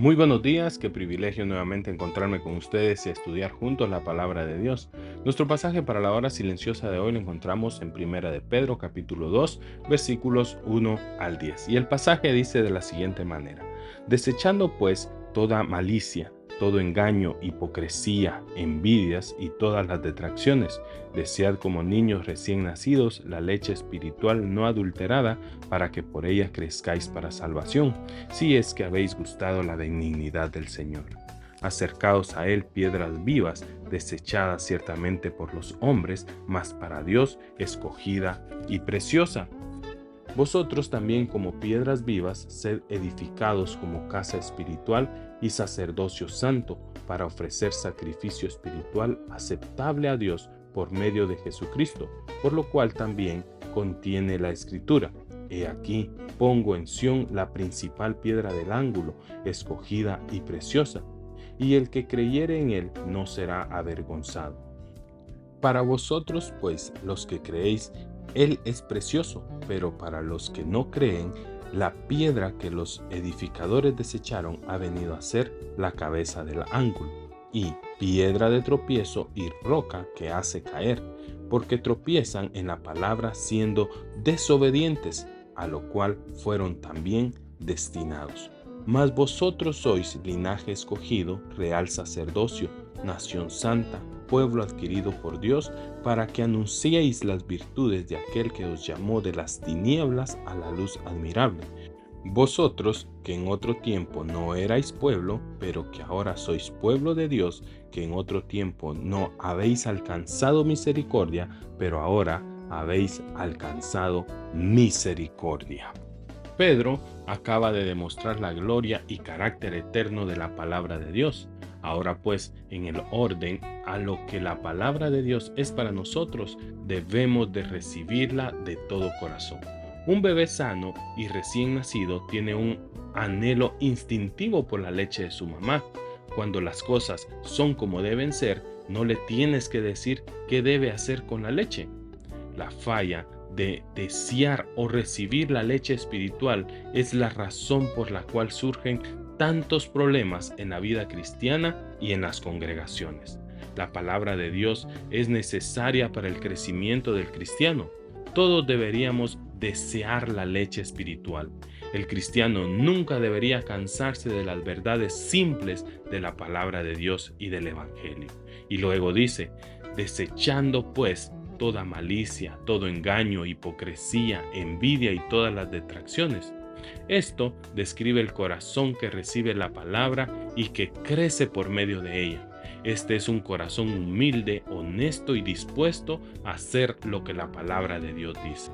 Muy buenos días, qué privilegio nuevamente encontrarme con ustedes y estudiar juntos la palabra de Dios. Nuestro pasaje para la hora silenciosa de hoy lo encontramos en Primera de Pedro capítulo 2 versículos 1 al 10. Y el pasaje dice de la siguiente manera, desechando pues toda malicia, todo engaño, hipocresía, envidias y todas las detracciones. Desead como niños recién nacidos la leche espiritual no adulterada, para que por ella crezcáis para salvación, si es que habéis gustado la benignidad del Señor. Acercaos a Él piedras vivas, desechadas ciertamente por los hombres, mas para Dios escogida y preciosa. Vosotros también como piedras vivas, sed edificados como casa espiritual y sacerdocio santo, para ofrecer sacrificio espiritual aceptable a Dios por medio de Jesucristo, por lo cual también contiene la escritura. He aquí, pongo en Sión la principal piedra del ángulo, escogida y preciosa, y el que creyere en él no será avergonzado. Para vosotros, pues, los que creéis, él es precioso, pero para los que no creen, la piedra que los edificadores desecharon ha venido a ser la cabeza del ángulo, y piedra de tropiezo y roca que hace caer, porque tropiezan en la palabra siendo desobedientes, a lo cual fueron también destinados. Mas vosotros sois linaje escogido, real sacerdocio, nación santa, pueblo adquirido por Dios, para que anunciéis las virtudes de aquel que os llamó de las tinieblas a la luz admirable. Vosotros, que en otro tiempo no erais pueblo, pero que ahora sois pueblo de Dios, que en otro tiempo no habéis alcanzado misericordia, pero ahora habéis alcanzado misericordia. Pedro acaba de demostrar la gloria y carácter eterno de la palabra de Dios. Ahora pues, en el orden a lo que la palabra de Dios es para nosotros, debemos de recibirla de todo corazón. Un bebé sano y recién nacido tiene un anhelo instintivo por la leche de su mamá. Cuando las cosas son como deben ser, no le tienes que decir qué debe hacer con la leche. La falla de desear o recibir la leche espiritual es la razón por la cual surgen tantos problemas en la vida cristiana y en las congregaciones. La palabra de Dios es necesaria para el crecimiento del cristiano. Todos deberíamos desear la leche espiritual. El cristiano nunca debería cansarse de las verdades simples de la palabra de Dios y del Evangelio. Y luego dice, desechando pues toda malicia, todo engaño, hipocresía, envidia y todas las detracciones esto describe el corazón que recibe la palabra y que crece por medio de ella. Este es un corazón humilde, honesto y dispuesto a hacer lo que la palabra de Dios dice.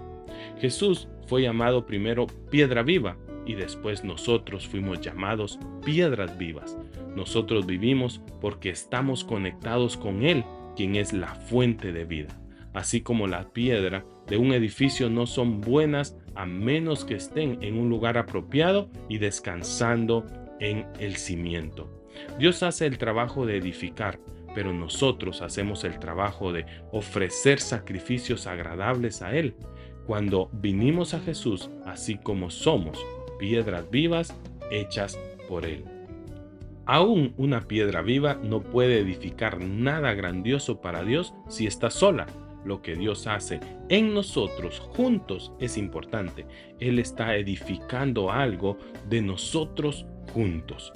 Jesús fue llamado primero piedra viva y después nosotros fuimos llamados piedras vivas. Nosotros vivimos porque estamos conectados con Él, quien es la fuente de vida. Así como la piedra de un edificio no son buenas a menos que estén en un lugar apropiado y descansando en el cimiento. Dios hace el trabajo de edificar, pero nosotros hacemos el trabajo de ofrecer sacrificios agradables a Él. Cuando vinimos a Jesús, así como somos, piedras vivas hechas por Él. Aún una piedra viva no puede edificar nada grandioso para Dios si está sola lo que Dios hace en nosotros juntos es importante. Él está edificando algo de nosotros juntos.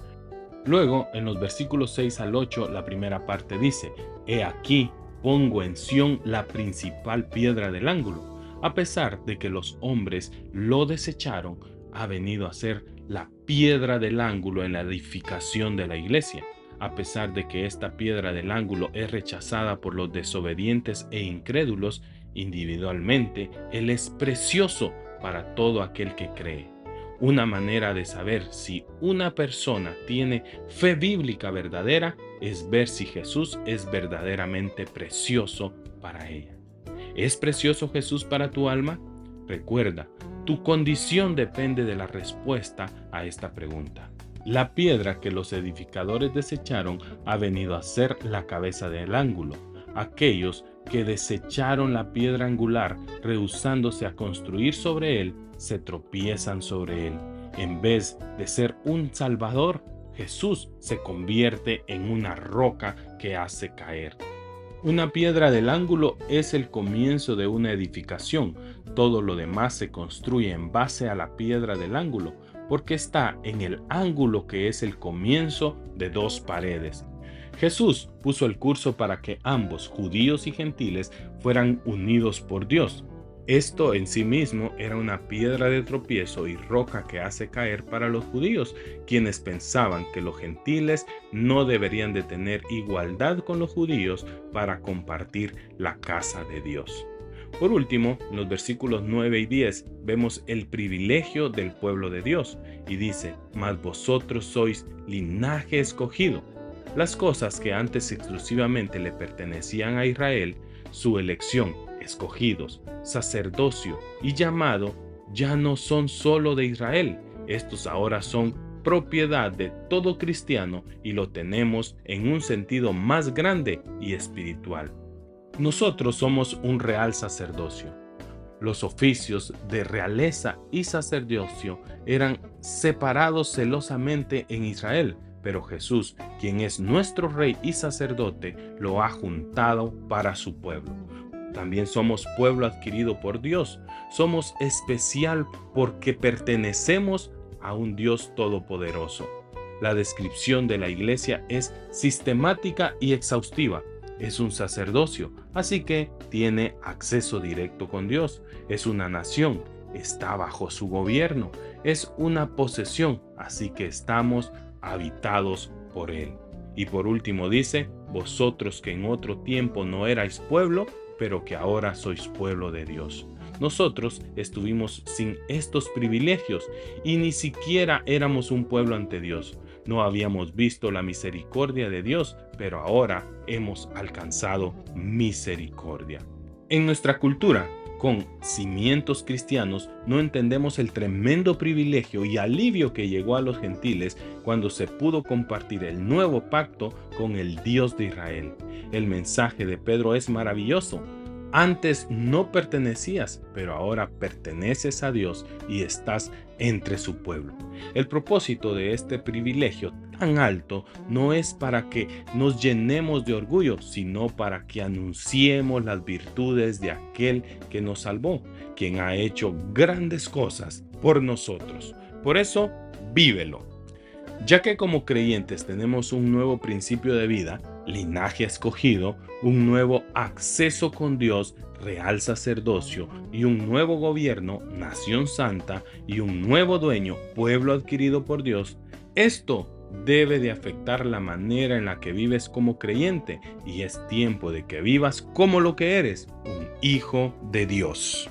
Luego, en los versículos 6 al 8, la primera parte dice, He aquí, pongo en Sión la principal piedra del ángulo. A pesar de que los hombres lo desecharon, ha venido a ser la piedra del ángulo en la edificación de la iglesia. A pesar de que esta piedra del ángulo es rechazada por los desobedientes e incrédulos, individualmente, Él es precioso para todo aquel que cree. Una manera de saber si una persona tiene fe bíblica verdadera es ver si Jesús es verdaderamente precioso para ella. ¿Es precioso Jesús para tu alma? Recuerda, tu condición depende de la respuesta a esta pregunta. La piedra que los edificadores desecharon ha venido a ser la cabeza del ángulo. Aquellos que desecharon la piedra angular, rehusándose a construir sobre él, se tropiezan sobre él. En vez de ser un salvador, Jesús se convierte en una roca que hace caer. Una piedra del ángulo es el comienzo de una edificación. Todo lo demás se construye en base a la piedra del ángulo, porque está en el ángulo que es el comienzo de dos paredes. Jesús puso el curso para que ambos, judíos y gentiles, fueran unidos por Dios. Esto en sí mismo era una piedra de tropiezo y roca que hace caer para los judíos, quienes pensaban que los gentiles no deberían de tener igualdad con los judíos para compartir la casa de Dios. Por último, en los versículos 9 y 10 vemos el privilegio del pueblo de Dios y dice, mas vosotros sois linaje escogido. Las cosas que antes exclusivamente le pertenecían a Israel, su elección, escogidos, sacerdocio y llamado ya no son solo de Israel, estos ahora son propiedad de todo cristiano y lo tenemos en un sentido más grande y espiritual. Nosotros somos un real sacerdocio. Los oficios de realeza y sacerdocio eran separados celosamente en Israel, pero Jesús, quien es nuestro rey y sacerdote, lo ha juntado para su pueblo. También somos pueblo adquirido por Dios. Somos especial porque pertenecemos a un Dios todopoderoso. La descripción de la iglesia es sistemática y exhaustiva. Es un sacerdocio, así que tiene acceso directo con Dios. Es una nación, está bajo su gobierno. Es una posesión, así que estamos habitados por Él. Y por último dice, vosotros que en otro tiempo no erais pueblo, pero que ahora sois pueblo de Dios. Nosotros estuvimos sin estos privilegios y ni siquiera éramos un pueblo ante Dios. No habíamos visto la misericordia de Dios, pero ahora hemos alcanzado misericordia. En nuestra cultura, con cimientos cristianos, no entendemos el tremendo privilegio y alivio que llegó a los gentiles cuando se pudo compartir el nuevo pacto con el Dios de Israel. El mensaje de Pedro es maravilloso. Antes no pertenecías, pero ahora perteneces a Dios y estás entre su pueblo. El propósito de este privilegio tan alto no es para que nos llenemos de orgullo, sino para que anunciemos las virtudes de aquel que nos salvó, quien ha hecho grandes cosas por nosotros. Por eso, vívelo. Ya que como creyentes tenemos un nuevo principio de vida, linaje escogido, un nuevo acceso con Dios, real sacerdocio y un nuevo gobierno, nación santa y un nuevo dueño, pueblo adquirido por Dios, esto debe de afectar la manera en la que vives como creyente y es tiempo de que vivas como lo que eres, un hijo de Dios.